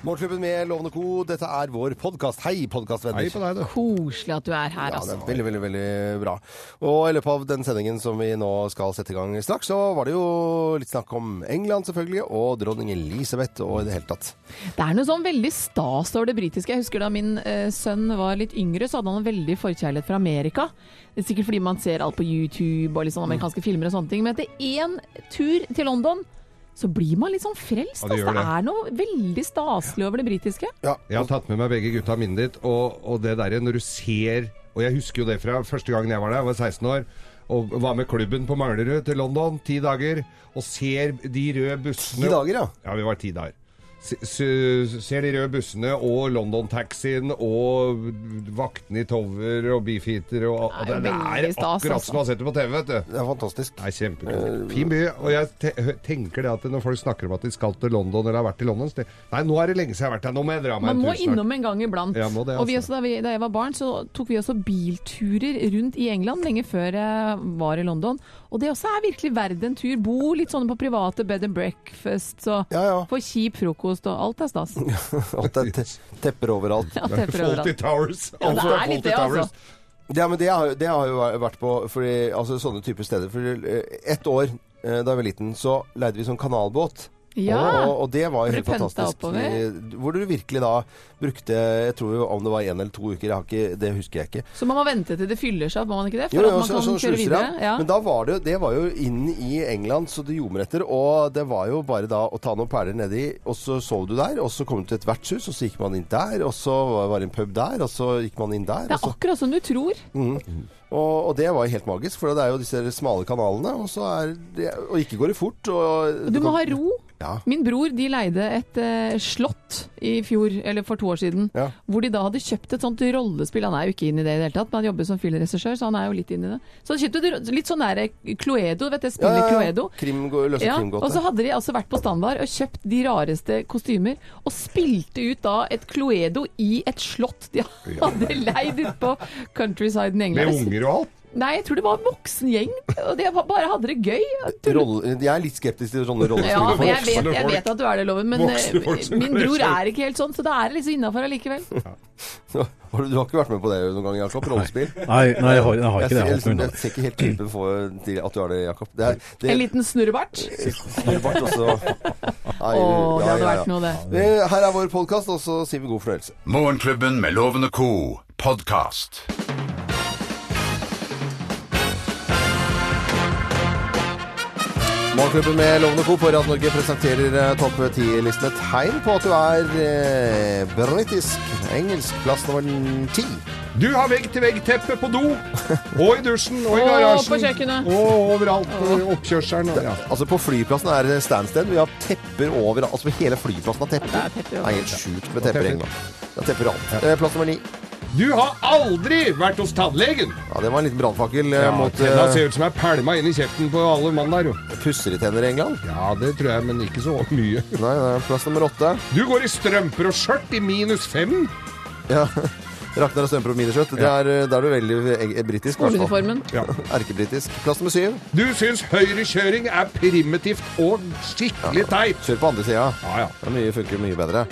Morgenklubben med Lovende Co. Dette er vår podkast. Hei, podkastvenner. Hei på deg, du. Koselig at du er her, Ja, det altså. er veldig, veldig veldig bra. Og i løpet av den sendingen som vi nå skal sette i gang straks, så var det jo litt snakk om England selvfølgelig, og dronning Elisabeth og i det hele tatt. Det er noe sånn veldig stas over det britiske. Jeg husker da min eh, sønn var litt yngre, så hadde han en veldig forkjærlighet for Amerika. Det er sikkert fordi man ser alt på YouTube og litt sånn amerikanske filmer og sånne ting. Men etter én tur til London, så blir man litt sånn frelst. Ja, det altså. det det. er noe veldig staselig over det britiske. Ja, Jeg har tatt med meg begge gutta mine dit, og, og det derre når du ser Og jeg husker jo det fra første gangen jeg var der, jeg var 16 år. Og var med klubben på Manglerud til London ti dager. Og ser de røde bussene Ti dager, ja. Ja, vi var ti dager. Se- se- Ser de røde bussene og London-taxien og vaktene i Tower og Beefeater og og Det er Det, er akkurat altså. som man har sett det på TV, vet du. Det er fantastisk. Det er kjempekult. Fin by. Og jeg te tenker det at når folk snakker om at de skal til London eller har vært i London så Nei, nå er det lenge siden jeg har vært der. Nå må jeg dra meg Man en må tur snart. innom en gang iblant. Ja, må det, Og vi altså. også, da, vi, da jeg var barn, så tok vi også bilturer rundt i England lenge før jeg var i London. Og det også er virkelig verdt en tur. Bo litt sånn på private bed and breakfast, så Ja, ja. få kjip frokost og alt er stas. Alt er te tepper overalt. Ja, tepper overalt. Fawlty Towers. Ja, det er litt det, altså. Ja, men det har, det har jo vært på fordi, altså, sånne typer steder. For eh, ett år eh, da jeg var liten, så leide vi sånn kanalbåt. Ja. Og, og det var jo helt fantastisk. oppover? Hvor du virkelig da brukte Jeg tror jo om det var én eller to uker, jeg har ikke, det husker jeg ikke. Så man må vente til det fyller seg opp, må man ikke det? For Jo, jo, at man så- kan sånn kjøre videre? ja. Men da var det, jo- det var jo inn i England så det ljomer etter. Og det var jo bare da å ta noen perler nedi, og så sov du der. Og så kom du til et vertshus, og så gikk man inn der. Og så var det en pub der, og så gikk man inn der. Det er så, akkurat som du tror. og, og det var jo helt magisk, for det er jo disse smale kanalene, og så er det Og ikke går det fort. Og, Du må ha ro. Ja. Min bror de leide et eh, slott i fjor, eller for to år siden, Ja. hvor de da hadde kjøpt et sånt rollespill. Han er jo ikke inn i det i det hele tatt, men han jobber som filmregissør, så han er jo litt inn i det. Så han kjøpte et litt sånn der Cluedo, vet du, spillet Cluedo. Krim, løse Ja, og så hadde de altså vært på standard og kjøpt de rareste kostymer, og spilte ut da et Cluedo i et slott de hadde leid ute på countrysiden i Med England. unger og alt. Nei, jeg tror det var en voksen gjeng, og de bare hadde det gøy. Rolle, jeg er litt skeptisk til sånne rollespill. Ja, men jeg vet, jeg vet at du er det, Loven, men eh, min bror er ikke helt sånn, så da er det liksom innafor allikevel. Ja. du, du har ikke vært med på det noen gang, Jakob? Rollespill? Nei, nei jeg, har, jeg har ikke det. Jeg, jeg ser ikke helt typen for til at du har det, Jakob. Det er, det, En liten snurrebart. Snurrebart også. Nei, Å, ja, det hadde ja, vært ja. noe, det. Her er vår podkast, og så sier vi god fornøyelse. Morgenklubben med Loven og Co. podkast. Morgenklubben med Lovende Co. på Radio Norge presenterer eh, topp 10-listen et tegn på at du er eh, britisk. Engelsk plass nummer ti. Du har vegg-til-vegg-teppe på do, og i dusjen, og i Og på kjøkkenet. Og overalt. Og oppkjørselen. Og, ja. Altså På flyplassen er det standsted. Vi har tepper over Altså hele flyplassen har tepper. Det er tepper Det er helt sjukt med tepper i tepper. England. Det er tepper alt. Ja. Plass nummer ni. Du har aldri vært hos tannlegen! Ja, Det var en liten brannfakkel eh, Ja, mot Tenna eh, ser ut som jeg pælma inn i kjeften på alle mann der, jo. pusser i tenner i England. Ja, det tror jeg, men ikke så mye. Nei, det er plass nummer åtte. Du går i strømper og skjørt i minus fem. Ja. Ragnar og strømper og miniskjørt. Det er, eh, Da er du veldig britisk. Skoleuniformen. Ja. Erkebritisk. Plass nummer syv. Du syns høyrekjøring er primitivt og skikkelig teit. Kjør på andre sida. Ja, ja. Det er mye, funker mye bedre.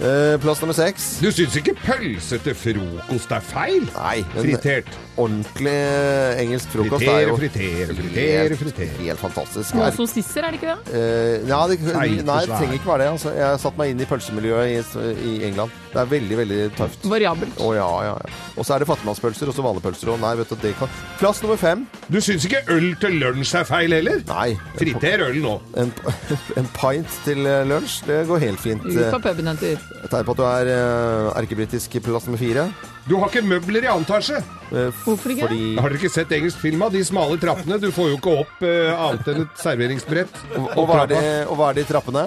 Eh, plass nummer seks. Du syns ikke pølse til frokost er feil? Nei, men Fritert. ordentlig eh, engelsk frokost er jo Fritere, fritere, fritere, helt, helt fantastisk. Noe Er- sossisser, er det ikke det? Eh, ja, det, nei, det trenger ikke være det. Altså. Jeg har satt meg inn i pølsemiljøet i, i England. Det er veldig, veldig tøft. Variabelt. Å ja, ja, ja. Og så er det fattigmannspølser og så vanlige pølser. Og nei, vet du, det kan Plass nummer fem. Du syns ikke øl til lunsj er feil heller? Nei. Friter øl nå. En, en pint til eh, lunsj, det går helt fint. Ut på puben en tur. Tegn på at du er uh, erkebritisk plass nummer fire. Du har ikke møbler i annen etasje. Eh, Hvorfor ikke? Fordi Har dere ikke sett engelsk film av de smale trappene? Du får jo ikke opp uh, annet enn et serveringsbrett. og, hva er det, og hva er det i trappene?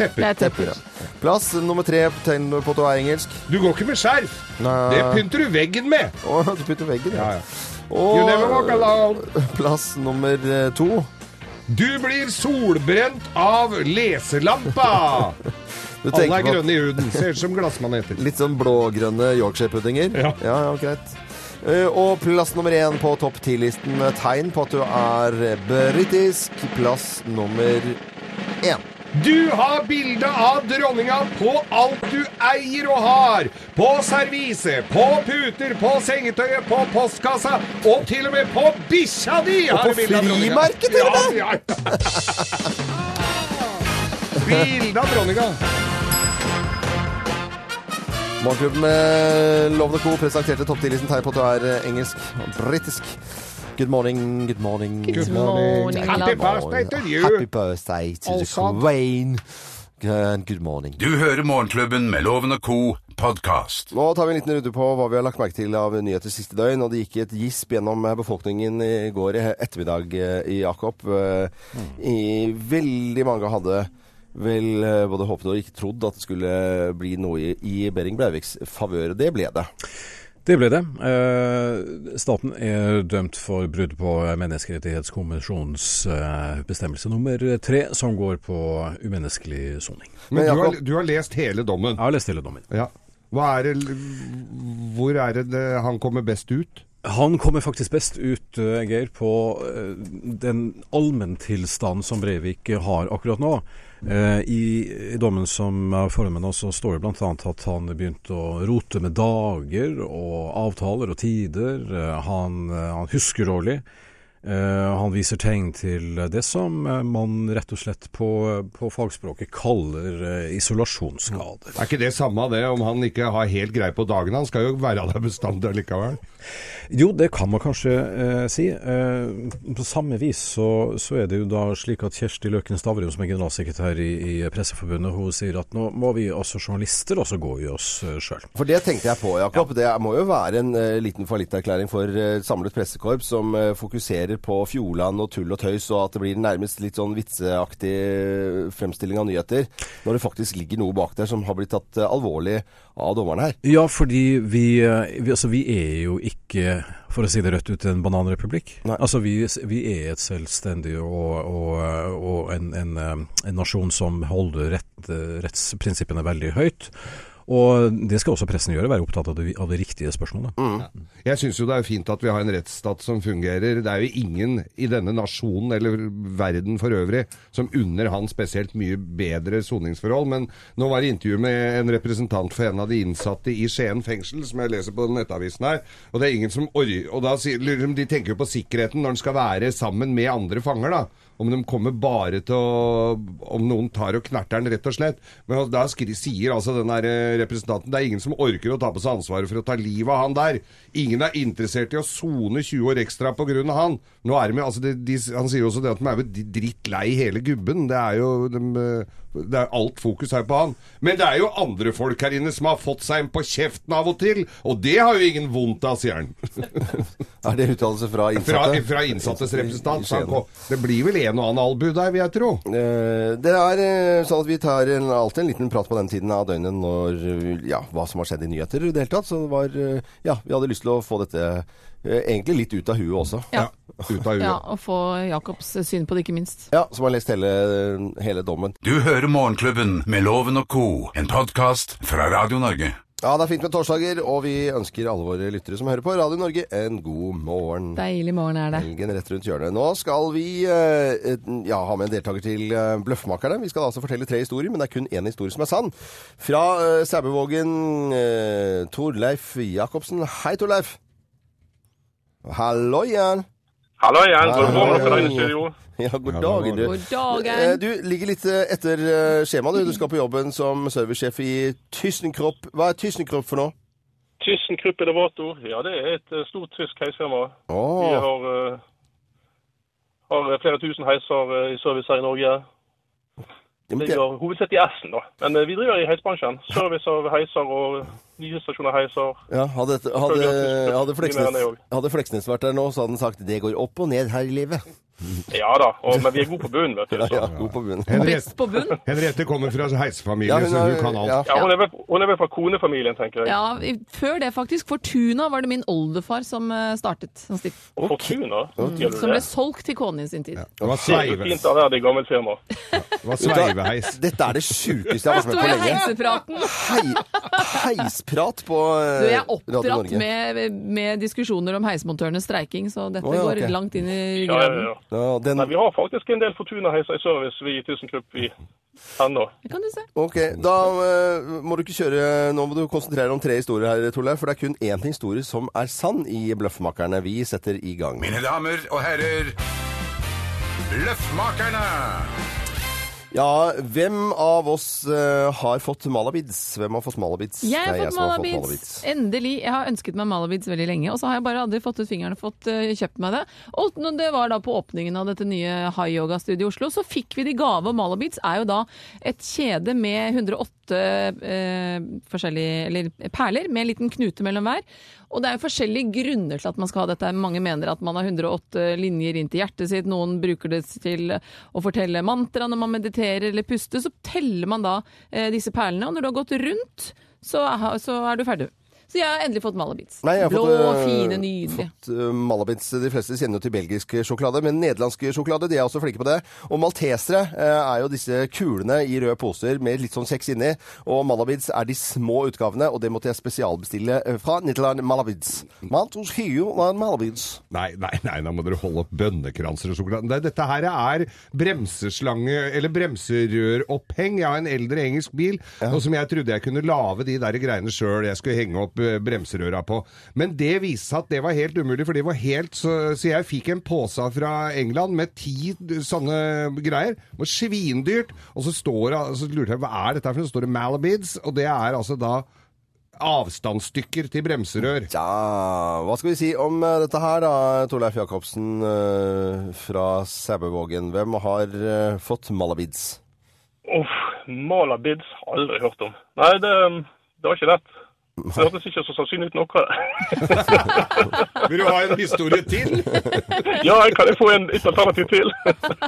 Tepper. er tepper. Plass nummer tre, Tegner på at du er engelsk. Du går ikke med skjerf. Nei. Det pynter du veggen med. Å, du pynter veggen, Ja, ja. ja. You never walk alone. plass nummer eh, to. Du blir solbrent av leselampa. Alle er grønne i huden. Ser ut som glassmaneter. litt sånn blågrønne Yorkshire-puddinger? Ja. ja, ja, greit. Eh, Og plass nummer én på topp ti-listen. Tegn på at du er britisk. Plass nummer én. Du har bilde av dronninga på alt du eier og har. På servise, på puter, på sengetøyet, på postkassa og til og med på bikkja di! Og på frimerket til og med! Ja, ja. Bilde av dronninga. Morgenklubben med Lovende Co. presenterte topp 10-listen tegn på at du er eh, engelsk og britisk. Good morning, good morning. Good morning, Happy birthday to you. Happy birthday to the queen. And good morning. Du hører Morgenklubben med Loven og co. podkast. Nå tar vi en liten runde på hva vi har lagt merke til av nyheter siste døgn. Og det gikk et gisp gjennom befolkningen i går ettermiddag eh, i Jakob. Eh, I veldig mange hadde vel eh, både håpet og ikke trodd at det skulle bli noe i, i Behring Breiviks favør. Det ble det. Det ble det. Eh, staten er dømt for brudd på Menneskerettighetskonvensjonens eh, bestemmelse nummer tre, som går på umenneskelig soning. Men du har, du har lest hele dommen. Jeg har lest hele dommen. Ja. Hva er det, hvor er det- han kommer best ut? Han kommer faktisk best ut, eh, Geir, på eh, den allmenntilstanden som Breivik har akkurat nå. Eh, I, dommen som er foran nå, så står det bl.a. at han begynte å rote med dager og avtaler og tider. Han, han husker dårlig. Eh, han viser tegn til det som eh, man rett og slett på, på fagspråket kaller eh, isolasjonsskader. Er ikke det samme det om han ikke har helt greie på dagen? Han skal jo være der bestandig likevel. Jo, det kan man kanskje eh, si. Eh, på samme vis så, så er det jo da slik at Kjersti Løken Stavrum, som er generalsekretær i, i Presseforbundet, hun sier at nå må vi altså journalister også gå i oss uh, sjøl. For det tenkte jeg på, Jakob. Det må jo være en uh, liten fallitterklæring for uh, samlet pressekorps som uh, fokuserer på Fjordland og tull og tøys, og at det blir nærmest litt sånn vitseaktig eh, fremstilling av nyheter, når det faktisk ligger noe bak der som har blitt tatt eh, alvorlig av dommerne her. Ja, fordi vi, eh, vi, altså, vi er jo ikke, for å si det rødt ut, en bananrepublikk. Nei. Altså, vi, vi er et selvstendig og, og, og en, en, en nasjon som holder rett, rettsprinsippene veldig høyt. Og det skal også pressen gjøre, være opptatt av de, av de riktige spørsmålet. Jeg syns jo det er fint at vi har en rettsstat som fungerer. Det er jo ingen i denne nasjonen eller verden for øvrig som unner han spesielt mye bedre soningsforhold. Men nå var det intervju med en representant for en av de innsatte i Skien fengsel, som jeg leser på nettavisen her. Og det er ingen som orger Og da sier de tenker jo på sikkerheten når en skal være sammen med andre fanger, da. Om de kommer bare til å Om noen tar og knerter den, rett og slett. Men da sier altså den der eh, representanten det er ingen som orker å ta på seg ansvaret for å ta livet av han der. Ingen er interessert i å sone 20 år ekstra av han. Nå er de, altså de, de, han sier også det at de er jo drittlei hele gubben. Det er jo de, eh, det er alt fokus her på han. Men det er jo andre folk her inne som har fått seg en på kjeften av og til. Og det har jo ingen vondt av, sier han. Er det uttalelse fra Fra, innsatte? fra innsattes representant. Det blir vel en og annen albu der, vil jeg tro. Eh, Det er eh, sånn at vi tar en, alltid en liten prat på den tiden av døgnet når Ja, hva som har skjedd i nyheter i det hele tatt. Så det var eh, Ja, vi hadde lyst til å få dette egentlig litt ut av huet også. Ja. Ut av huet. Ja, og få Jacobs syn på det, ikke minst. Ja, som har lest hele, hele dommen. Du hører Morgenklubben med Loven og co., en podkast fra Radio Norge. Ja, det er fint med torsdager, og vi ønsker alle våre lyttere som hører på Radio Norge, en god morgen. Deilig morgen er det. Helgen rett rundt hjørnet. Nå skal vi eh, ja, ha med en deltaker til eh, Bløffmakerne. Vi skal altså fortelle tre historier, men det er kun én historie som er sann. Fra eh, Sæbøvågen, eh, Torleif Jacobsen. Hei, Torleif. Hallo igjen. Hallo igjen, god Hallo morgen fra igjen. deg i studio. Ja, god dagen, du. God Eh, dagen. Du ligger litt eh, etter skjemaet. skjema, du. Du skal på jobben som servicesjef i Tyssenkropp. Hva er Tyssenkropp for noe? vårt Elevator, ja det er et eh, stort tysk heisfirma. Vi har, eh, har flere tusen heiser eh, i service her i Norge. det- Ligger hovedsett i Essen da. Men eh, vi driver i heisbransjen. Service av heiser og nye stasjoner ja, hadde, hadde, hadde, Fleksnes, hadde Fleksnes vært der nå, så hadde han sagt det går opp og ned her i livet. Ja da, og, men vi er gode på bunnen, vet du. Ja, ja, god på bunnen. Henriette, på bunn. Henriette kommer fra heisefamilie, Ja, så hun kan alt. ja. Ja, hun er, vel, hun er vel fra konefamilien, tenker jeg. Ja, før det faktisk. Fortuna var det min oldefar som eh, startet som stift. Og Fortuna. Du Som ble solgt til konen i sin tid. Det var, Det jo sveive, fint av det, var sveiveheis. Dette er det sjukeste jeg har vært med på lenge. heisepraten. Hei, heisprat på eh, Du, jeg er oppdratt med, med diskusjoner om heismontørenes streiking, så dette oh, ja, går langt inn i Ja, ja, ja. Ja, den, Nei, vi har faktisk en del Fortuna-heiser i service, vi i ThyssenKrupp, vi ennå. Det kan du se. ok, da uh, må du ikke kjøre Nå må du konsentrere deg om tre historier her, Torleif. For det er kun én historie som er sann i Bløffmakerne. Vi setter i gang. Mine damer og herrer, Løffmakerne! Ja, hvem av oss uh, har fått Malabids? Hvem har fått Malabids? Jeg har er fått jeg Malabids. Endelig. Jeg har ønsket meg Malabids veldig lenge, og så har jeg bare aldri fått ut fingeren og fått uh, kjøpt meg det. Og det var da på åpningen av dette nye high yoga-studiet i Oslo, så fikk vi det i gave. Og Malabids er jo da et kjede med 108 uh, forskjellige eller perler med en liten knute mellom hver. Og det er jo forskjellige grunner til at man skal ha dette. Mange mener at man har 108 linjer inn til hjertet sitt, noen bruker det til å fortelle mantra når man mediterer eller puster. Så teller man da eh, disse perlene, og når du har gått rundt, så så er du ferdig. Så jeg har endelig fått malabits. Nei, jeg har Blå, fått, eh, fine, nydelige. fått uh, malabits. De fleste kjenner jo til belgisk sjokolade, men nederlandsk sjokolade de er også flinke på det. Og maltesere uh, er jo disse kulene i røde poser med litt sånn kjeks inni. Og malabits er de små utgavene, og det måtte jeg spesialbestille eh, fra Nederland Malabits. Mantos Hio malabits. Nei, nei, nei, nå må dere holde opp bønnekranser og sjokolade. Nei, Dette her er bremseslange, eller bremserøroppheng. Jeg har en eldre engelsk bil, og som jeg trodde jeg kunne lage de der greiene sjøl. Jeg skulle henge opp eh, bremserøra på. Men det viste seg at det var helt umulig, for det var helt så, så jeg fikk en pose fra England med ti sånne greier. Det var svindyrt. Og så står det, så lurte jeg hva er dette for noe? Så står det Malabids, og det er altså da avstandsstykker til bremserør. Ja, hva skal vi si om eh, dette her da, Torleif Jacobsen eh, fra Sæbøvågen. Hvem har eh, fått Malabids? Uff, Malabids har jeg aldri hørt om. Nei, det, det var ikke lett. Det hørtes ikke så sannsynlig ut noe. Vil du ha en historie til? ja, jeg kan jeg få en, et alternativ til?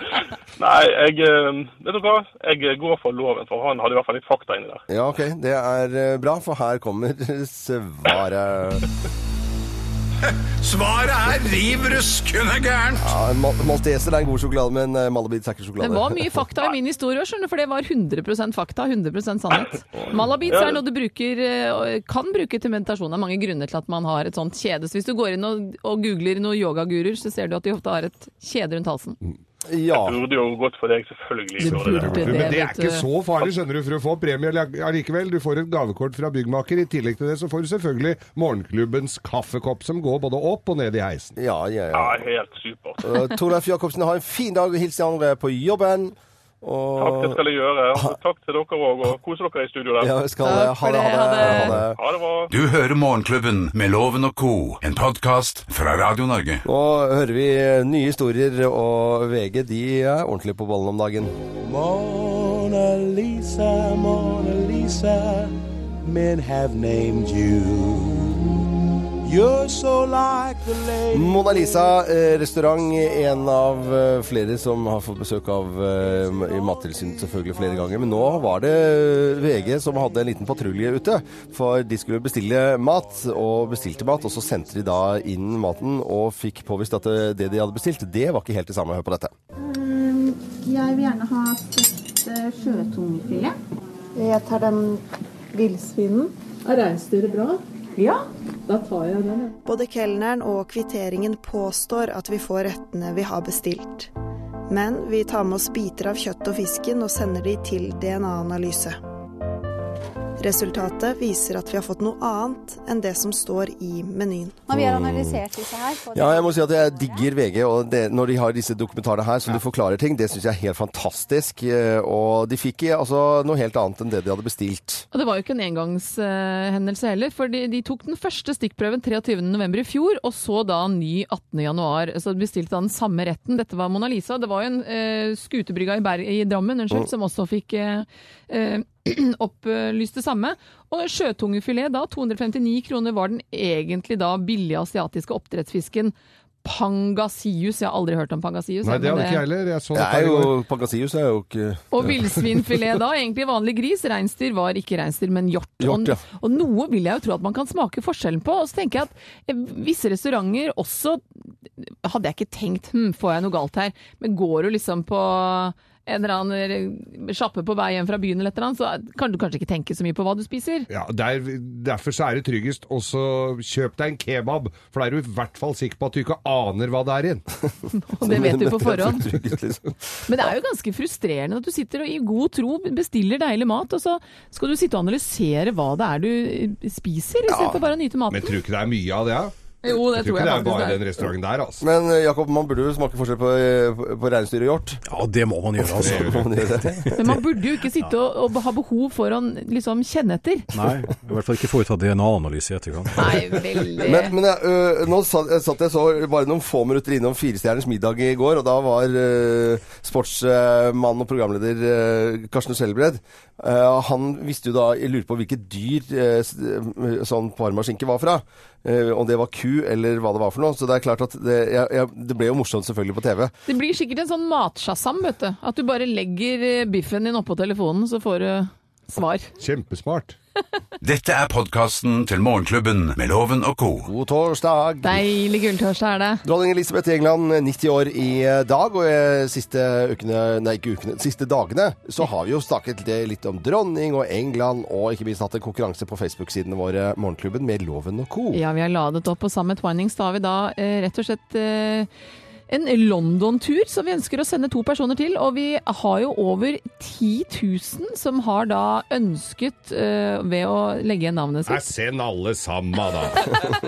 Nei, jeg eh, Vet du hva? Jeg går for loven, for han hadde i hvert fall litt fakta inni der. Ja, ok. Det er eh, bra, for her kommer svaret. Svaret er riv ruskende gærent! Ja, Mal Malteser er en god sjokolade, men Malabit Malabids er ikke sjokolade. Det var mye fakta i min historie, skjønner du, for det var 100 fakta, 100 sannhet. Malabit er noe du bruker, eh, kan bruke til meditasjon. Det er mange grunner til at man har et sånt kjede. Så hvis du går inn og, og googler noen yogaguruer, så ser du at de ofte har et kjede rundt halsen. Ja. Burde jo gått for deg, selvfølgelig. Det burde det. Men det er ikke så farlig, skjønner du, for å få premie allikevel. Du får et gavekort fra byggmaker. I tillegg til det så får du selvfølgelig morgenklubbens kaffekopp, som går både opp og ned i heisen. Ja, ja, ja. Ja, helt supert. Uh, Torleif Jacobsen, ha en fin dag. Hils de andre på jobben. Takk, det skal jeg gjøre. Og takk til dere òg, og kos dere i studio der. ja, vi skal det. ha det. det, Ha det. Ha det. Ha det bra. Du hører Morgenklubben med Loven og co., en podkast fra Radio Norge. Nå hører vi nye historier, og VG de er ordentlig på ballen om dagen. Mona Lisa, Mona Lisa, men have named you. Mona Lisa eh, restaurant, en av eh, flere som har fått besøk av eh, i Mattilsynet selvfølgelig flere ganger. Men nå var det VG som hadde en liten patrulje ute. For de skulle bestille mat, og bestilte mat. Og så sendte de da inn maten og fikk påvist at det, det de hadde bestilt, det var ikke helt det samme. Hør på dette. Jeg vil gjerne ha stekt sjøtungefilet. Jeg tar den villsvinen. Er reinsdyret bra? Ja. Da tar jeg den. Både kelneren og kvitteringen påstår at vi får rettene vi har bestilt. Men vi tar med oss biter av kjøttet og fisken og sender de til DNA-analyse. Resultatet viser at vi har fått noe annet enn det som står i menyen. Når vi har analysert disse her Ja, jeg må si at jeg digger VG, og det, når de har disse dokumentarene her som de forklarer ting, det syns jeg er helt fantastisk. Eh, Og de fikk eh, altså noe helt annet enn det de hadde bestilt. Og det var jo ikke en engangshendelse heller, for de, de tok den første stikkprøven 23.11. i fjor, og så da ny 18.1. Så de bestilte da den samme retten. Dette var Mona Lisa. Det var jo en uh, skutebrygga i, i Drammen unnskyld, som også fikk uh, eh, opplyst det samme. Og sjøtungefilet da, 259 kroner, var den egentlig da billige asiatiske oppdrettsfisken Pangasius. Jeg har aldri hørt om Pangasius. Nei, det hadde ikke jeg heller. Jeg så Det er jo. Pangasius er jo ikke Og villsvinfilet da, egentlig vanlig gris. Reinsdyr var ikke reinsdyr, men hjort. Hjort, ja. og, og noe vil jeg jo tro at man kan smake forskjellen på. Og så tenker jeg at eh, visse restauranter også Hadde jeg ikke tenkt hm, får jeg noe galt her, men går du liksom på en eller annen sjappe på vei hjem fra byen eller et eller annet, så kan du kanskje ikke tenke så mye på hva du spiser. Ja, der, Derfor så er det tryggest å så kjøp deg en kebab, for da er du i hvert fall sikker på at du ikke aner hva det er i den. Og det vet du på forhånd. Liksom. Men det er jo ganske frustrerende at du sitter og i god tro bestiller deilig mat, og så skal du sitte og analysere hva det er du spiser, istedenfor bare å nyte maten. Men tror du ikke det er mye av det? Ja? Jo, det jeg tror tror ikke jeg det er bare det er. den restauranten der, altså. Men eh, Jakob, man burde jo smake forskjell på, på, på reinsdyr og hjort. Ja, det må man gjøre, altså. Man gjøre? Men man burde jo ikke sitte og, og ha behov for å liksom kjenne etter. Nei, i hvert fall ikke foreta DNA-analyse i etterkant. Nei, veldig Men, men jeg, øh, nå satt jeg, satt jeg så bare noen få minutter innom Firestjerners middag i går, og da var øh, sportsmann og programleder øh, Karsten Skjelbred uh, Han visste jo da Jeg lurer på hvilket dyr sånn parmaskinke var fra. Uh, om det var ku eller hva det var for noe. Så det er klart at det, jeg, jeg, det ble jo morsomt selvfølgelig på TV. Det blir sikkert en sånn matsjasam, vet du. At du bare legger eh, biffen din oppå telefonen, så får du svar. Kjempesmart. Dette er podkasten til Morgenklubben med Loven og co. God torsdag! Deilig gulltorsdag er det. Dronning Elisabeth i England, 90 år i dag, og siste ukene, nei ikke ukene, siste dagene så har vi jo snakket litt om dronning og England, og ikke minst hatt en konkurranse på Facebook-sidene våre, Morgenklubben, med Loven og co. Ja, vi har ladet opp, og sammen med Twining da har vi da eh, rett og slett eh, en London-tur som vi ønsker å sende to personer til. Og vi har jo over 10 000 som har da ønsket, uh, ved å legge igjen navnet sitt. Jeg send alle sammen, da.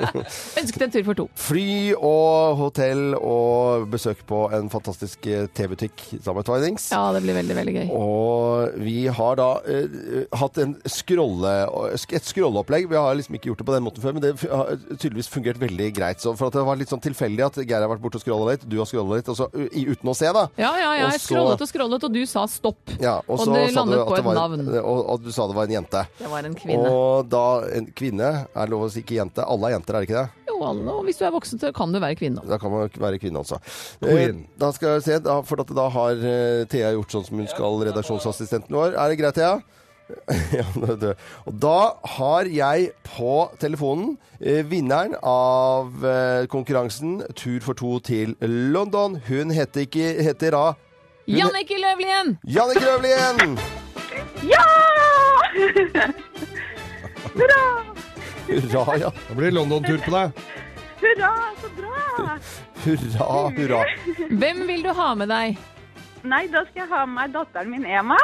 ønsket en tur for to. Fly og hotell og besøk på en fantastisk eh, TV-butikk sammen med Twinings. Ja, det blir veldig, veldig gøy. Og vi har da uh, hatt en scrolle, et scrolleopplegg. Vi har liksom ikke gjort det på den måten før, men det har tydeligvis fungert veldig greit. Så for at det var litt sånn tilfeldig at Geir har vært borte og scrolla litt, du har scrolla litt, og så, uten å se, da. Ja, ja, ja, jeg scrollet og scrollet, og du sa stopp. Ja, og, Og det du landet på et navn. Og, og du sa det var en jente. Det var en kvinne. Og da en kvinne Er lov å si ikke jente? Alle er jenter, er det ikke det? Jo, alle, og hvis du er voksen, så kan du være kvinne. Da kan man være kvinne altså. Eh, Da skal jeg se, da, for at da har eh, Thea gjort sånn som hun skal, redaksjonsassistenten vår. Er det greit, Thea? ja, det- det. Og da har jeg på telefonen eh, vinneren av eh, konkurransen Tur for to til London. Hun heter ikke heter da Hun- Jannicke Løvlien! Jannike Løvlien! Ja! Hurra! Hurra, ja. Da blir det London-tur på deg. Hurra, så bra! Hurra, hurra. Hvem vil du ha med deg? Nei, da skal jeg ha med meg datteren min Ema.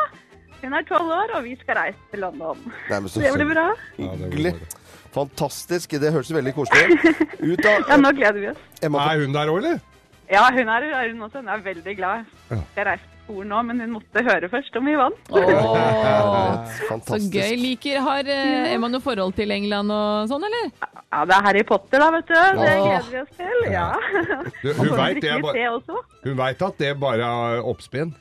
Hun er tolv år, og vi skal reise til London. Nei, men så- Det blir bra. Hyggelig. Fantastisk. Det hørtes veldig koselig ut. Ja, nå gleder vi oss. Emma, Er hun der òg, eller? Ja, hun er, er hun også. Hun er veldig glad. Jeg reiste til skolen nå, men hun måtte høre først om vi vant. Åh, så gøy. Liker, Har eh, Emma noe forhold til England og sånn, eller? Ja, det er Harry Potter, da, vet du. Det gleder vi oss til. Ja. Du, hun vet veit det, er bare- hun vet at det bare er oppspinn.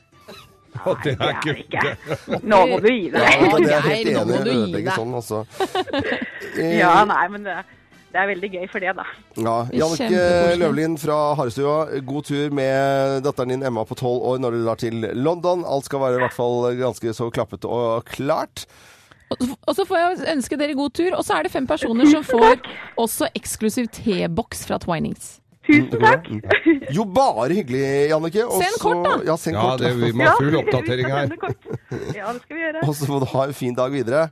At det er det ikke Nå må du gi deg. Ja, det er helt enig. Ødelegge sånn, altså. Eh, Ja, nei, men det, det er veldig gøy for det, da. Ja, Jannicke Løvlin fra Harestua, god tur med datteren din Emma på tolv år når du drar til London. Alt skal være i hvert fall ganske så klappet og klart. Og så får jeg ønske dere god tur. Og så er det fem personer som får også eksklusiv T-boks fra Twinings. Tusen takk. Jo, bare hyggelig, Jannike. Send kort, da. Ja, send Ja, det, vi må ha full oppdatering her. Ja, det skal vi gjøre. Og så må du ha en fin dag videre.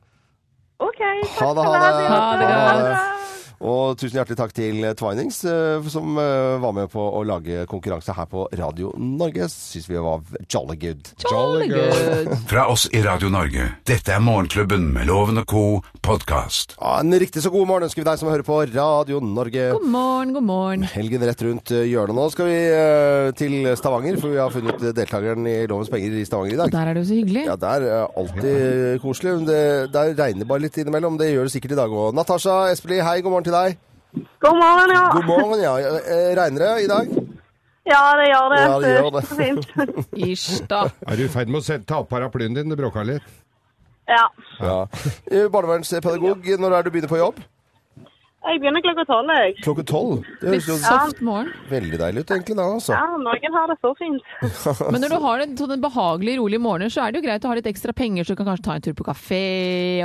OK. Takk Ha det, ha det. Ha det Ha det. Og tusen hjertelig takk til Twinings, eh, som eh, var med på å lage konkurranse her på Radio Norge. Syns vi var jolly good. Jolly good. Fra oss i Radio Norge. Dette er Morgenklubben med Loven og co. podkast. Ja, en riktig så god morgen ønsker vi deg som hører på Radio Norge. God morgen, god morgen. Helgen rett rundt eh, hjørnet nå. Skal vi til Stavanger, for vi har funnet deltakeren i Lovens penger i Stavanger i dag. Og der er det jo så hyggelig. Ja, der er alltid koselig. Det, der regner bare litt innimellom. Det gjør det sikkert i dag òg. Natasha Espelid, hei, god morgen til deg. God morgen, ja. God morgen, ja. Eh, Regner det i dag? Ja, det gjør det. Ja, det gjør det. Fint. Ish, da. Er du i ferd med å ta opp paraplyen din? Det bråka litt. Ja. Ja. Eh, Barnevernspedagog, når er det du begynner på jobb? Jeg begynner klokka tolv, jeg. Klokka tolv? Det høres jo Soft morgen. veldig deilig ut egentlig da, altså. Ja, noen har det så fint. Men når du har en sånn behagelige, rolige morgen, så er det jo greit å ha litt ekstra penger, så du kan kanskje ta en tur på kafé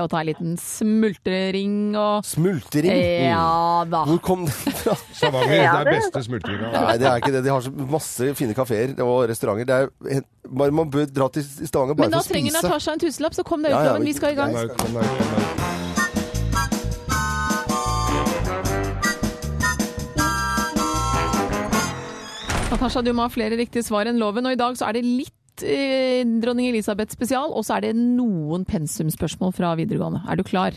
og ta en liten smultring og Smultring? Ja da. Hvor kom det fra? Stavanger, Ja, det er beste smultringa. Nei, det er ikke det. De har så masse fine kafeer og restauranter. Det er bare Man bør dra til Stavanger bare for å spise. Men da trenger. Natasha en tusenlapp, så kom deg ut, Ja. Vi skal i gang. jeg- Kom der, kom der. Natasha, du må ha flere riktige svar enn loven, og i dag så er det litt eh, dronning Elisabeth spesial, og så er det noen pensumspørsmål fra videregående. Er du klar?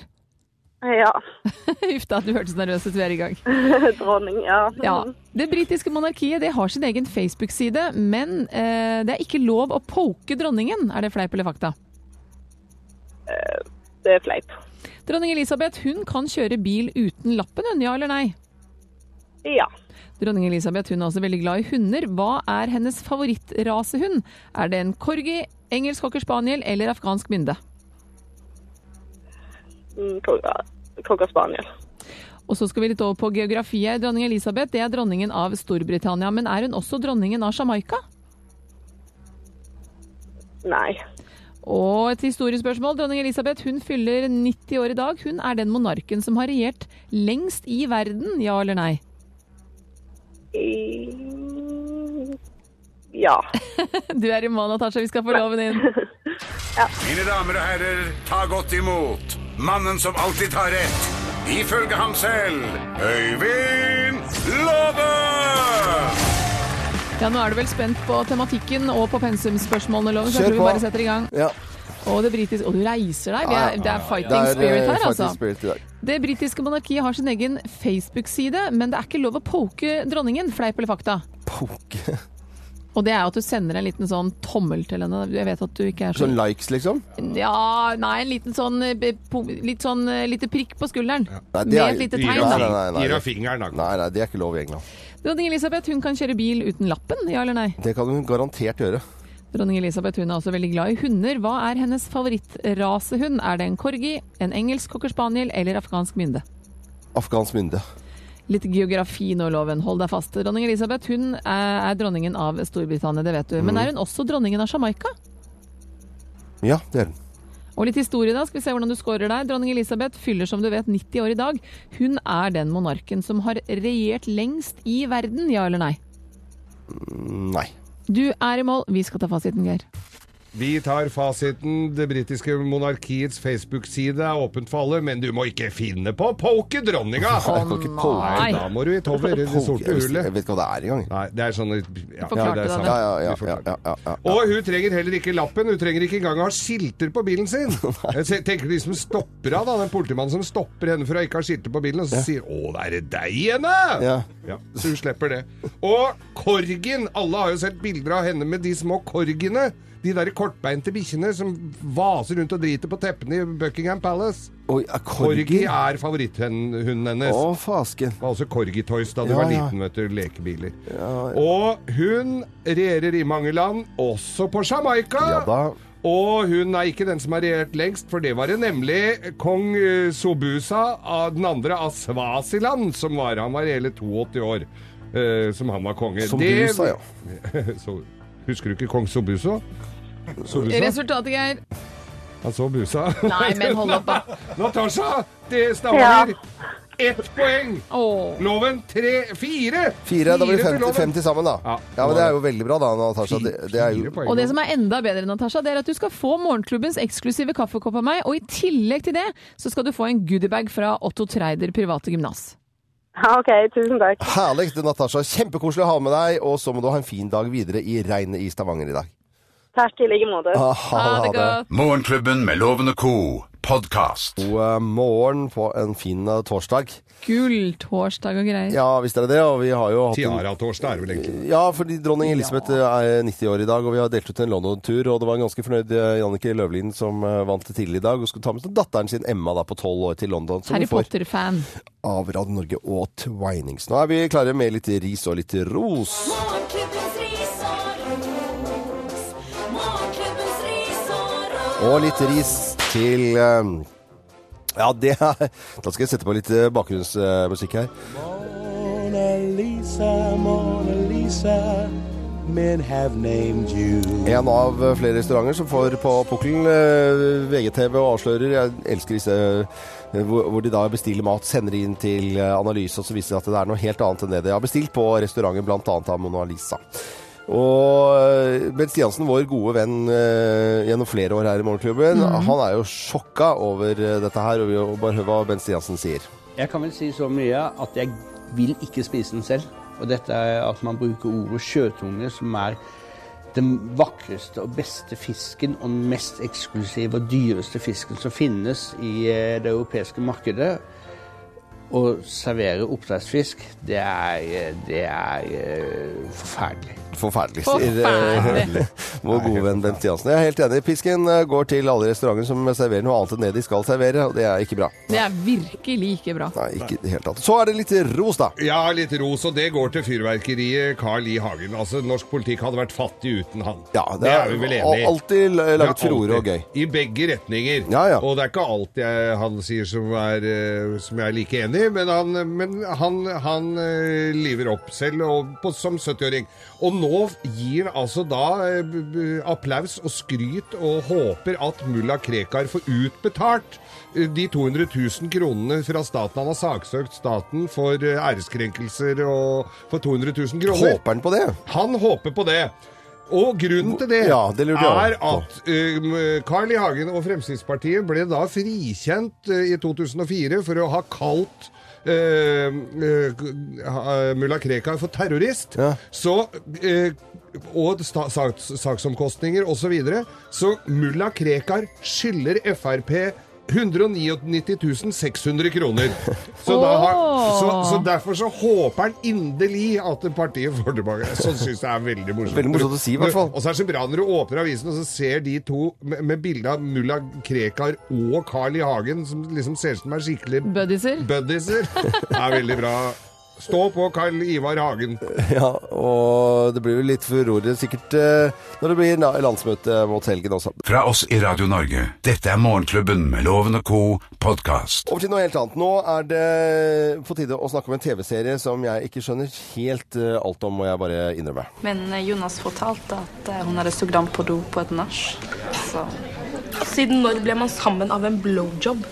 Ja. Uff da, du hørtes nervøs ut. hver er gang. Dronning, ja. Ja. Det britiske monarkiet det har sin egen Facebook-side, men eh, det er ikke lov å poke dronningen. Er det fleip eller fakta? Det er fleip. Dronning Elisabeth hun kan kjøre bil uten lappen, hun, ja eller nei? Ja. Dronning Elisabeth hun er også veldig glad i hunder. Hva er hennes favorittrasehund? Er det en corgi, engelsk cocker spaniel eller afghansk mynde? Mm, Cocker spaniel. Og så skal vi litt over på geografi her. Dronning Elisabeth det er dronningen av Storbritannia, men er hun også dronningen av Jamaica? Nei. Og et historiespørsmål. Dronning Elisabeth hun fyller 90 år i dag. Hun er den monarken som har regjert lengst i verden, ja eller nei? I... Ja. Du er i mål, Natasha. Vi skal få loven inn. Mine damer og herrer, ta godt imot mannen som alltid tar rett, ifølge ham selv, Øyvind Låve! Ja, Nå er du vel spent på tematikken og på pensumspørsmålene, Loven, så jeg tror vi bare setter i gang. Ja. Og det britiske Og du reiser deg. Det er, det er fighting Det er, eh, spirit her, altså. spirit. Det britiske monarkiet har sin egen Facebook-side, men det er ikke lov å poke dronningen. Fleip eller fakta? Poke. Og det er jo at du sender en liten sånn tommel til henne. Jeg vet at du ikke er så Sånn likes, liksom? Ja, nei, en liten sånn eh, Litt sånn eh, lite prikk på skulderen. Nei, Med et lite tegn. nei, da. nei, nei. Gir av fingeren, da. Nei, nei, det er ikke lov i England. Dronning Elisabeth hun kan kjøre bil uten lappen, ja eller nei? Det kan hun garantert gjøre. Dronning Elisabeth hun er også veldig glad i hunder. Hva er hennes favorittrasehund? Er det en corgi, en engelsk cocker spaniel eller afghansk mynde? Afghansk mynde. Litt geografi nå, Loven. Hold deg fast. Dronning Elisabeth hun er, er dronningen av Storbritannia, det vet du. Men Mm. er hun også dronningen av Jamaica? Ja, det er hun. Og litt historie, da. Skal vi se hvordan du scorer der. Dronning Elisabeth fyller som du vet 90 år i dag. Hun er den monarken som har regjert lengst i verden, ja eller nei? Mm, Nei. Du er i mål. Vi skal ta fasiten, Geir. Vi tar fasiten. Det britiske monarkiets Facebook-side er åpent for alle, men du må ikke finne på å poke dronninga! Nei, da må du i tover i det sorte hullet. Jeg vet ikke hva det er engang. Nei, det er sånn ja, Forklarte det er sant. Ja, ja, ja. Og hun trenger heller ikke lappen. Hun trenger ikke engang ha skilter på bilen sin. Jeg tenker de som stopper av, da, den politimannen som stopper henne for å ikke ha skilter på bilen, og så sier 'Å, det er det deg, henne?' Ja. Ja, så hun slipper det. Og korgen! Alle har jo sett bilder av henne med de små korgene. De der kortbeinte bikkjene som vaser rundt og driter på teppene i Buckingham Palace. Oi, er Korgi Corgi er favoritthunden hennes. Å, fasken. Det var også Corgi Toys da du Ja, var liten, vet du. Lekebiler. Og hun regjerer i mange land, også på Jamaica. Ja da. Og hun er ikke den som har regjert lengst, for det var det nemlig kong eh, Sobusa, av den andre av Svasiland, som var. Han var hele 82 år eh, som han var konge. Sobusa, ja. Husker du ikke kong Sobuso? Sobusa? Resultatet, Geir. Han så busa. Nei, men hold opp, da. Natasha, det Stavanger. Ja. Ett poeng. Åh. Loven tre Fire! Fire, da blir det til 50, loven. 50 sammen, da. Ja, Ja, men det er jo veldig bra, da, Natasha. Det, det er jo Og det som er enda bedre, Natasha, det er at du skal få morgenklubbens eksklusive kaffekopp av meg, og i tillegg til det så skal du få en goodiebag fra Otto Treider private gymnas. OK, tusen takk. herlig, Natasha. Kjempekoselig å ha med deg. Og så må du ha en fin dag videre i regnet i Stavanger i dag. Takk i like måte. Ha, Ha det godt. Morgenklubben med Lovende Co. Podcast. God eh, morgen på en fin eh, torsdag. Gulltorsdag og greier. Ja, visst er det det. Og vi har jo hatt en Tiara-torsdag er det vel egentlig. Ja, fordi dronning Elisabeth eh, er 90 år i dag, og vi har delt ut en London-tur. Og det var en ganske fornøyd Jannike Jannicke Løvlin som vant det tidlig i dag, og skulle ta med seg datteren sin Emma da på 12 år til London. Som Harry Potter-fan. av Radio Norge og Twinings. Nå er vi klare med litt ris og litt ros. Morgenklubbens ris og ros. Og litt ris til eh, Ja, det er Da skal jeg sette på litt eh, bakgrunnsmusikk her. Mona Lisa, Mona Lisa, men have named you. En av flere restauranter som får på pukkelen. eh, VGTV og avslører. Jeg elsker disse hvor, de da bestiller mat, sender inn til analyse, og så viser det at det er noe helt annet enn det de har bestilt på restauranten, bl.a. av Mona Lisa. Og eh, Bent Stiansen, vår gode venn eh, gjennom flere år her i Morgenklubben, mm. han er jo sjokka over eh, dette her. Og vi vil bare høre hva Bent Stiansen sier. Jeg kan vel si så mye at jeg vil ikke spise den selv. Og dette er at man bruker ordet sjøtunge, som er den vakreste og beste fisken og den mest eksklusive og dyreste fisken som finnes i det europeiske markedet. Å servere oppdrettsfisk, det er, det er eh, forferdelig. Forferdelig, sier vår gode venn Bent Jansen. Jeg er helt enig. Pisken eh, går til alle restauranter som serverer noe annet enn det de skal servere, og det er ikke bra. Det er virkelig ikke bra. Nei, ikke i det hele tatt. Så er det litt ros, da. Ja, litt ros, og det går til fyrverkeriet Carl I. Hagen. Altså, Norsk politikk hadde vært fattig uten han. Ja, det, er vi vel enig i. Alltid laget Det furore og gøy. I begge retninger. Ja, ja. Og det er ikke alt jeg, han sier som, er, eh, som jeg er like enig i, men han, men han, han eh, liver opp selv og, på, som 70-åring. Og nå gir altså da eh, applaus og skryt og håper at mulla Krekar får utbetalt eh, de 200 000 kronene fra staten. Han har saksøkt staten for æreskrenkelser og for 200 000 kroner. Håper han på det? Han håper på det. Og grunnen til det, Ja, det lurte jeg er på. at Carl I. Hagen og Fremskrittspartiet ble da frikjent uh, i 2004 for å ha kalt uh, uh, mulla Krekar for terrorist. Så uh, og sta- saks, saksomkostninger osv. Så, videre. så mulla Krekar skylder Frp 199 600 kroner. Så, da har, så, så derfor så håper han inderlig at partiet får tilbake. Sånn syns jeg er veldig morsomt. Veldig morsomt å si, i hvert fall. Og så er det så bra når du åpner avisen og så ser de to med, med bilde av mulla Krekar og Carl I. Hagen, som liksom ser ut som er skikkelig Buddiser. buddiser. Det er veldig bra. Stå på Karl Ivar Hagen. Ja, og det blir jo litt furore sikkert eh, når det blir landsmøte mot helgen også. Fra oss i Radio Norge. Dette er Morgenklubben med Loven og co. podkast. Over til noe helt annet. Nå er det på tide å snakke om en TV-serie som jeg ikke skjønner helt eh, alt om, må jeg bare innrømme. Men eh, Jonas fortalte at hun hadde sugd ham på do på et nach. Så Siden når ble man sammen av en blowjob?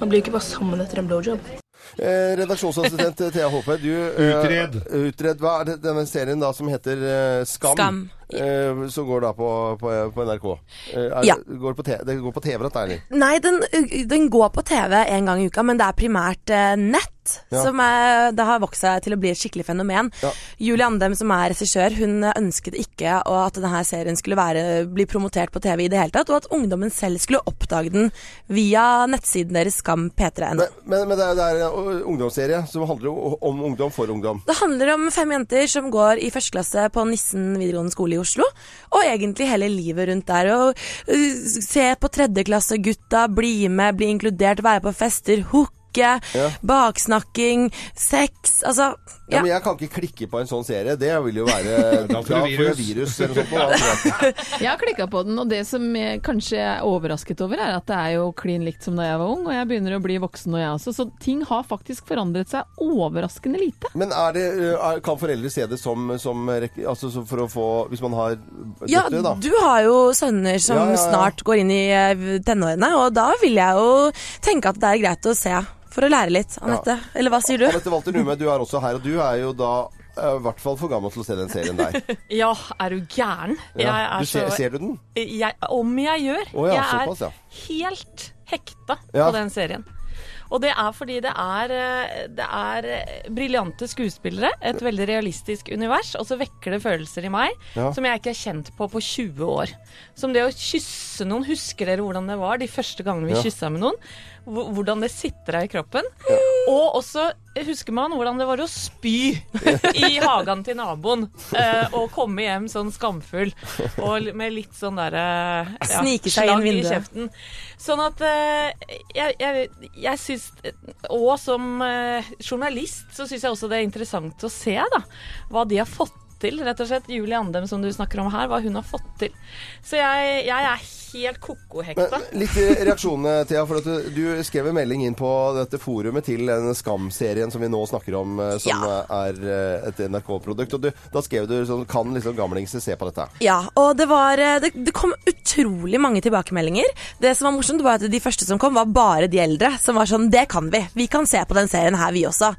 Man blir ikke bare sammen etter en blowjob. Eh, redaksjonsassistent Thea Håpe, du eh, Utred. Utred. Hva er det denne serien da som heter eh, Skam? Skam. Eh, som går da på, på, på NRK. Eh, er, Ja. går på det går på TV, dette, eller? Nei, den, den går på TV en gang i uka, men det er primært eh, nett. Ja. Som er, det har vokst seg til å bli et skikkelig fenomen. Ja. Julie Andem, som er regissør, hun ønsket ikke at denne serien skulle være, bli promotert på TV i det hele tatt, og at ungdommen selv skulle oppdage den via nettsiden deres Skam p3.no. Men, men det er, det er en ungdomsserie som handler om, om ungdom for ungdom. Det handler om fem jenter som går i første klasse på Nissen videregående skole i Oslo. Og egentlig hele livet rundt der. Og uh, se på tredjeklassegutta, bli med, bli inkludert, være på fester, hooke, Ja. baksnakking, sex Altså, Ja. ja. men jeg kan ikke klikke på en sånn serie. Det vil jo være Da får du virus. eller sånt. jeg. Har klikka på den, og det som jeg kanskje er overrasket over, er at det er jo klin likt som da jeg var ung, og jeg begynner å bli voksen nå, jeg også. Så ting har faktisk forandret seg overraskende lite. Men er det, er, kan foreldre se det som, som altså, så for å få Hvis man har Ja, da? Ja, du har jo sønner som Ja, ja, ja. snart går inn i tenårene, og da vil jeg jo tenke at det er greit å se. For å lære litt, Anette. Eller hva sier du? Anette Walter Numme, du er også her, og du er jo da uh, i hvert fall for gammel til å se den serien der. Ja, er du gæren? Ja. Jeg er Du ser, så- ser du den? Jeg, om jeg gjør. Oh, ja, jeg såpass, ja. er helt hekta Ja. på den serien. Og det er fordi det er, eh, det er eh, briljante skuespillere, et veldig realistisk univers, og så vekker det følelser i meg Ja. som jeg ikke har kjent på på 20 år. Som det å kysse noen. Husker dere hvordan det var de første gangene vi Ja. kyssa med noen? Hvor- Hvordan det sitter deg i kroppen. Og også husker man hvordan det var å spy i hagen til naboen. eh, og komme hjem sånn skamfull og med litt sånn derre ja, Snike seg inn vinduet. i kjeften. Sånn at eh, jeg, jeg, jeg syns Og som eh, journalist så syns jeg også det er interessant å se da, hva de har fått til. Rett og slett Julie Andem, som du snakker om her, hva hun har fått til. Så jeg, jeg er helt ko-ko hekta. Men litt reaksjonene, Thea. For at du, du skrev en melding inn på dette forumet til den Skam-serien som vi nå snakker om, som som er eh, et NRK-produkt. Og du, da skrev du sånn Kan liksom gamlingse se på dette? Ja, og det var eh, det, det kom utrolig mange tilbakemeldinger. Det som var morsomt, var at de første som kom, var bare de eldre. Som var sånn Det kan vi. Vi kan se på den serien her, vi også.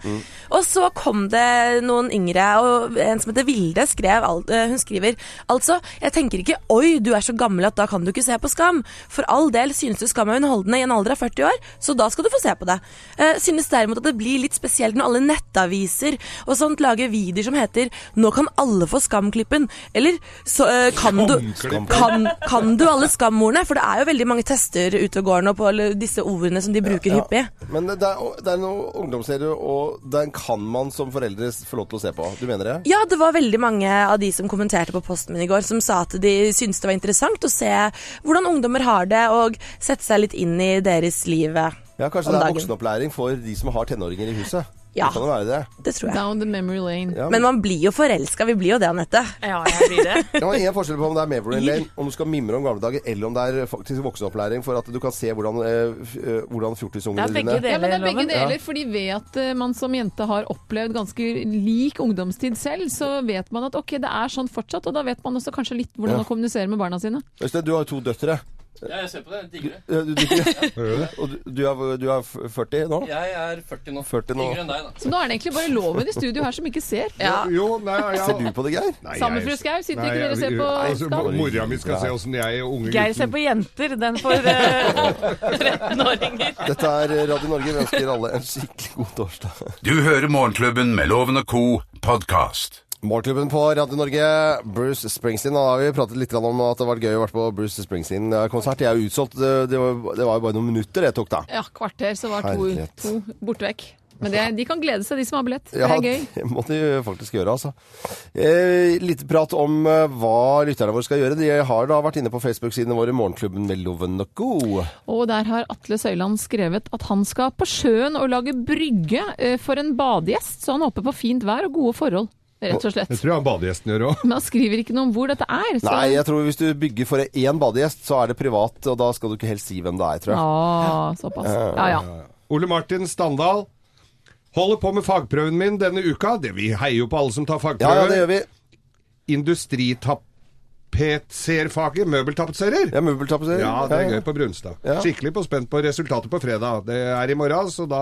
Og så kom det noen yngre, og en som heter Vilde, skrev al- eh, hun skriver altså Jeg tenker ikke oi, du er så gammel at da kan du ikke se på Skam. For all del synes du Skam er underholdende i en alder av 40 år, så da skal du få se på det. Eh, synes derimot at det blir litt spesielt når alle nettaviser og sånt lager videoer som heter 'Nå kan alle få Skam-klippen', eller så, eh, kan, du, kan, 'Kan du alle Skam-ordene?' For det er jo veldig mange tester ute og går nå på alle disse ordene som de bruker Ja. hyppig. Men det er, det er noen ungdomsserier, og den kan man som foreldre få lov til å se på. Du mener det? Ja, det var veldig mange av de som kommenterte på posten min i går, som sa at de syntes det var interessant å se hvordan ungdommer har det, og sette seg litt inn i deres liv. Ja, Kanskje det er voksenopplæring for de som har tenåringer i huset? Ja. Det kan jo være det. Det tror jeg. Down the memory lane. Ja, Men man blir jo forelska, vi blir jo det, Anette. Ja, jeg blir det. Det var ingen forskjell på om det er memory Lane, om du skal mimre om gamle dager, eller om det er faktisk voksenopplæring for at du kan se hvordan, eh, hvordan fjortisungene dine Ja, men det er begge deler, fordi ved at eh, man som jente har opplevd ganske lik ungdomstid selv, så vet man at ok, det er sånn fortsatt, og da vet man også kanskje litt hvordan Ja. å kommunisere med barna sine. Øystein, du har jo to døtre. Ja, jeg ser på det. Jeg digger det. Du, Du, du, og du, du, er, du er 40 nå? Jeg er 40 nå. 40 nå. Yngre enn deg, da. Så nå er det egentlig bare loven i studio her som ikke ser. Jo, nei, ja. Ser du på det, Geir? Nei, Sammen fru Skau, sitter Nei, ikke dere og ser på altså? Mora mi skal se åssen jeg unge Geir ser på jenter, den for uh, 13-åringer. Dette er Radio Norge. Vi ønsker alle en skikkelig god torsdag. Du hører Morgenklubben med Loven og co. podkast. Morgenklubben på Radio Norge, Bruce Springsteen. Da har vi pratet litt om at det har vært gøy å være på Bruce Springsteen-konsert. Jeg er jo utsolgt. Det var, jo bare noen minutter det tok, da. Ja, kvarter, så var to, to borte vekk. Men det, de kan glede seg, de som har billett. Det Ja, er gøy. det må de faktisk gjøre, altså. Eh, litt prat om eh, hva lytterne våre skal gjøre. De har da vært inne på Facebook-sidene våre, Morgenklubben med Loven og Co. Og der har Atle Søyland skrevet at han skal på sjøen og lage brygge eh, for en badegjest, så han håper på fint vær og gode forhold. Rett og slett. Det tror jeg badegjesten gjør òg. Men han skriver ikke noe om hvor dette er. Så... Nei, jeg tror hvis du bygger for én badegjest, så er det privat, og da skal du ikke helst si hvem det er, tror jeg. Ah, såpass. Ja, ja. Ole Martin Standal. Holder på med fagprøven min denne uka. Det, vi heier jo på alle som tar fagprøver. Ja, ja, det gjør vi. Industritapetserfaget. Møbeltapetserer. Ja, møbeltapetserer. Ja, det er Ja, ja. gøy på Brunstad. Ja. Skikkelig på spent på resultatet på fredag. Det er i morgen, så da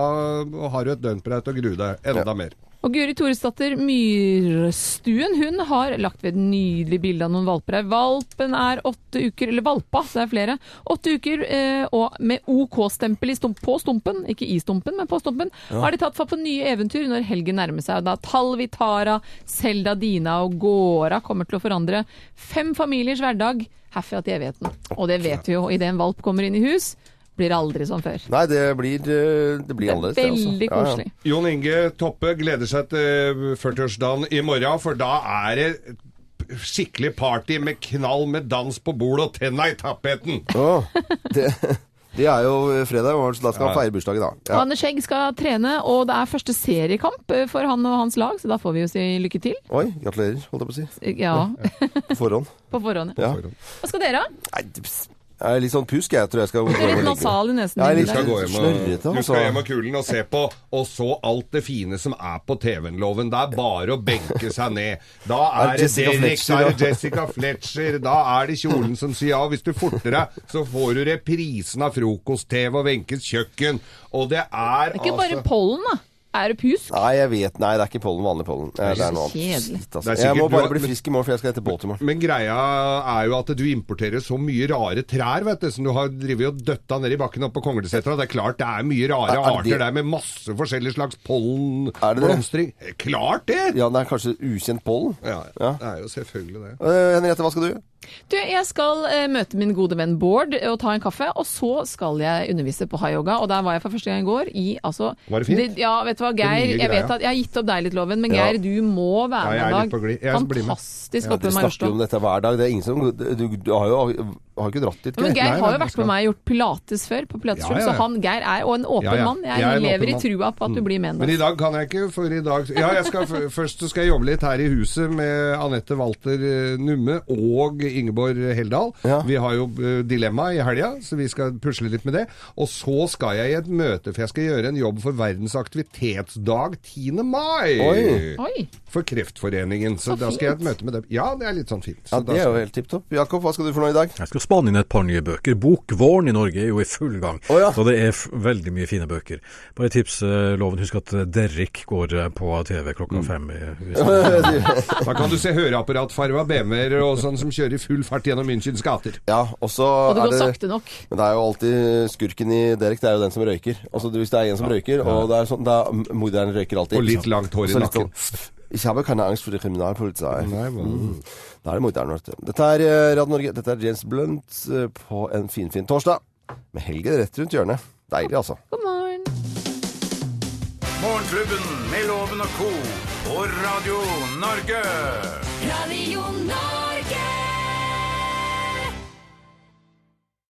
har du et døgn på deg til å grue deg enda mer. Og Guri Toresdatter Myrstuen hun har lagt ved et nydelig bilde av noen valper her. Valpen er åtte uker, eller valpa, det er flere, åtte uker eh, og med OK-stempel OK stump, på stumpen, ikke i stumpen, men på stumpen, Ja. har de tatt fatt på nye eventyr når helgen nærmer seg. Og da Talvi, Tara, Selda, Dina og Gåra kommer til å forandre fem familiers hverdag herfra til evigheten. Og det vet vi jo, idet en valp kommer inn i hus, blir aldri som før. Nei, det blir, eh, det blir annerledes. det, altså. veldig Ja, ja. koselig. Jon Inge Toppe gleder seg til 40-årsdagen i morgen, for da er det skikkelig party med knall med dans på bordet og tenna i tapeten. Oh, det, det er jo fredag, så da skal han feire bursdagen, da. Ja. Anne Skjegg skal trene, og det er første seriekamp eh, for han og hans lag, så da får vi jo si lykke til. Oi, gratulerer, holdt jeg på å si. Ja, På forhånd. på forhånd. Ja. Hva skal dere ha? Jeg er litt sånn pusk, jeg tror jeg skal gå Du hjem og legge meg. Jeg er litt Du skal gå hjem og, du altså. skal hjem og kulen og se på, og så alt det fine som er på TV-en-loven. Det er bare å benke seg ned. Da Er det Jessica Derek, Fletcher, da er det Jessica Fletcher, da er det kjolen som sier ja. Hvis du forter deg, så får du reprisen av frokost-TV og Wenches kjøkken. Og det er Det er ikke bare altså pollen, da. Er det pjusk? Nei, jeg vet Nei, det er ikke pollen, vanlig pollen. Det er noe annet. Altså. Jeg må bare bli frisk i morgen, for jeg skal hete Baltimore. Men greia er jo at du importerer så mye rare trær, vet du, som du har drevet og døtta ned i bakken oppe på Konglesetra. Det er klart det er mye rare Er- er det- arter der med masse forskjellige slags Er det det? pollenblomstring. Klart det! Ja, det er kanskje ukjent pollen. Ja, Ja. det er jo selvfølgelig det. Uh, Henriette, hva skal du? Du, jeg skal eh, møte min gode venn Bård og ta en kaffe, og så skal jeg undervise på high-yoga. Og der var jeg for første gang i går i altså Var det fint? ja, vet du hva, Geir. Jeg vet at jeg har gitt opp deg litt, Loven, men Ja. Geir, du må være Ja, jeg er med litt på dag. Jeg blir med. Fantastisk oppe i Dere snakker jo om dette hver dag. Det er ingen som Du, du har jo har ikke dratt dit, Geir. men Geir Nei, har jo vært med meg og gjort pilates før, på pilateskjøp, Ja, ja, ja. så han, Geir er jo en åpen Ja, ja. mann. Jeg, Jeg er lever i trua på at du blir med en Men i dag. dag kan jeg ikke, for i dag Ja, jeg skal, først skal jeg jobbe litt her i huset med Anette Walter eh, Numme og Ingeborg Heldal. Vi har jo eh, dilemma i helga, så vi skal pusle litt med det. Og så skal jeg i et møte, for jeg skal gjøre en jobb for Verdens aktivitetsdag 10. mai. Oi. Oi. For Kreftforeningen. Så, Så da skal jeg i et møte med dem. Ja, det er litt sånn fint. Så ja, Det er jo helt tipp topp. Jakob, hva skal du for noe i dag? Jeg skal spane inn et par nye bøker. Bokvåren i Norge er jo i full gang, så det er f veldig mye fine bøker. Bare tips, eh, Loven, husk at Derrik går eh, på TV klokka fem. i- i- Da kan du se høreapparatfarva BMW-er og sånn som kjører i full fart gjennom Münchens gater. Ja, og så Og det er går det sakte nok. Men det er jo alltid skurken i Derek, det er jo den som røyker. Altså Hvis det er en som røyker, og det er sånn, da morderen røyker alltid. Og litt langt hår i nakken. Ich habe keine Angst for Kriminalpolizei. Mm. Da er det morderen, vet du. Dette er eh, Radio Norge. Dette er James Blunt eh, på en finfin fin torsdag. Med helgen rett rundt hjørnet. Deilig, altså. God morgen. Morgenklubben med Loven og co. på Radio Norge. Radio Norge.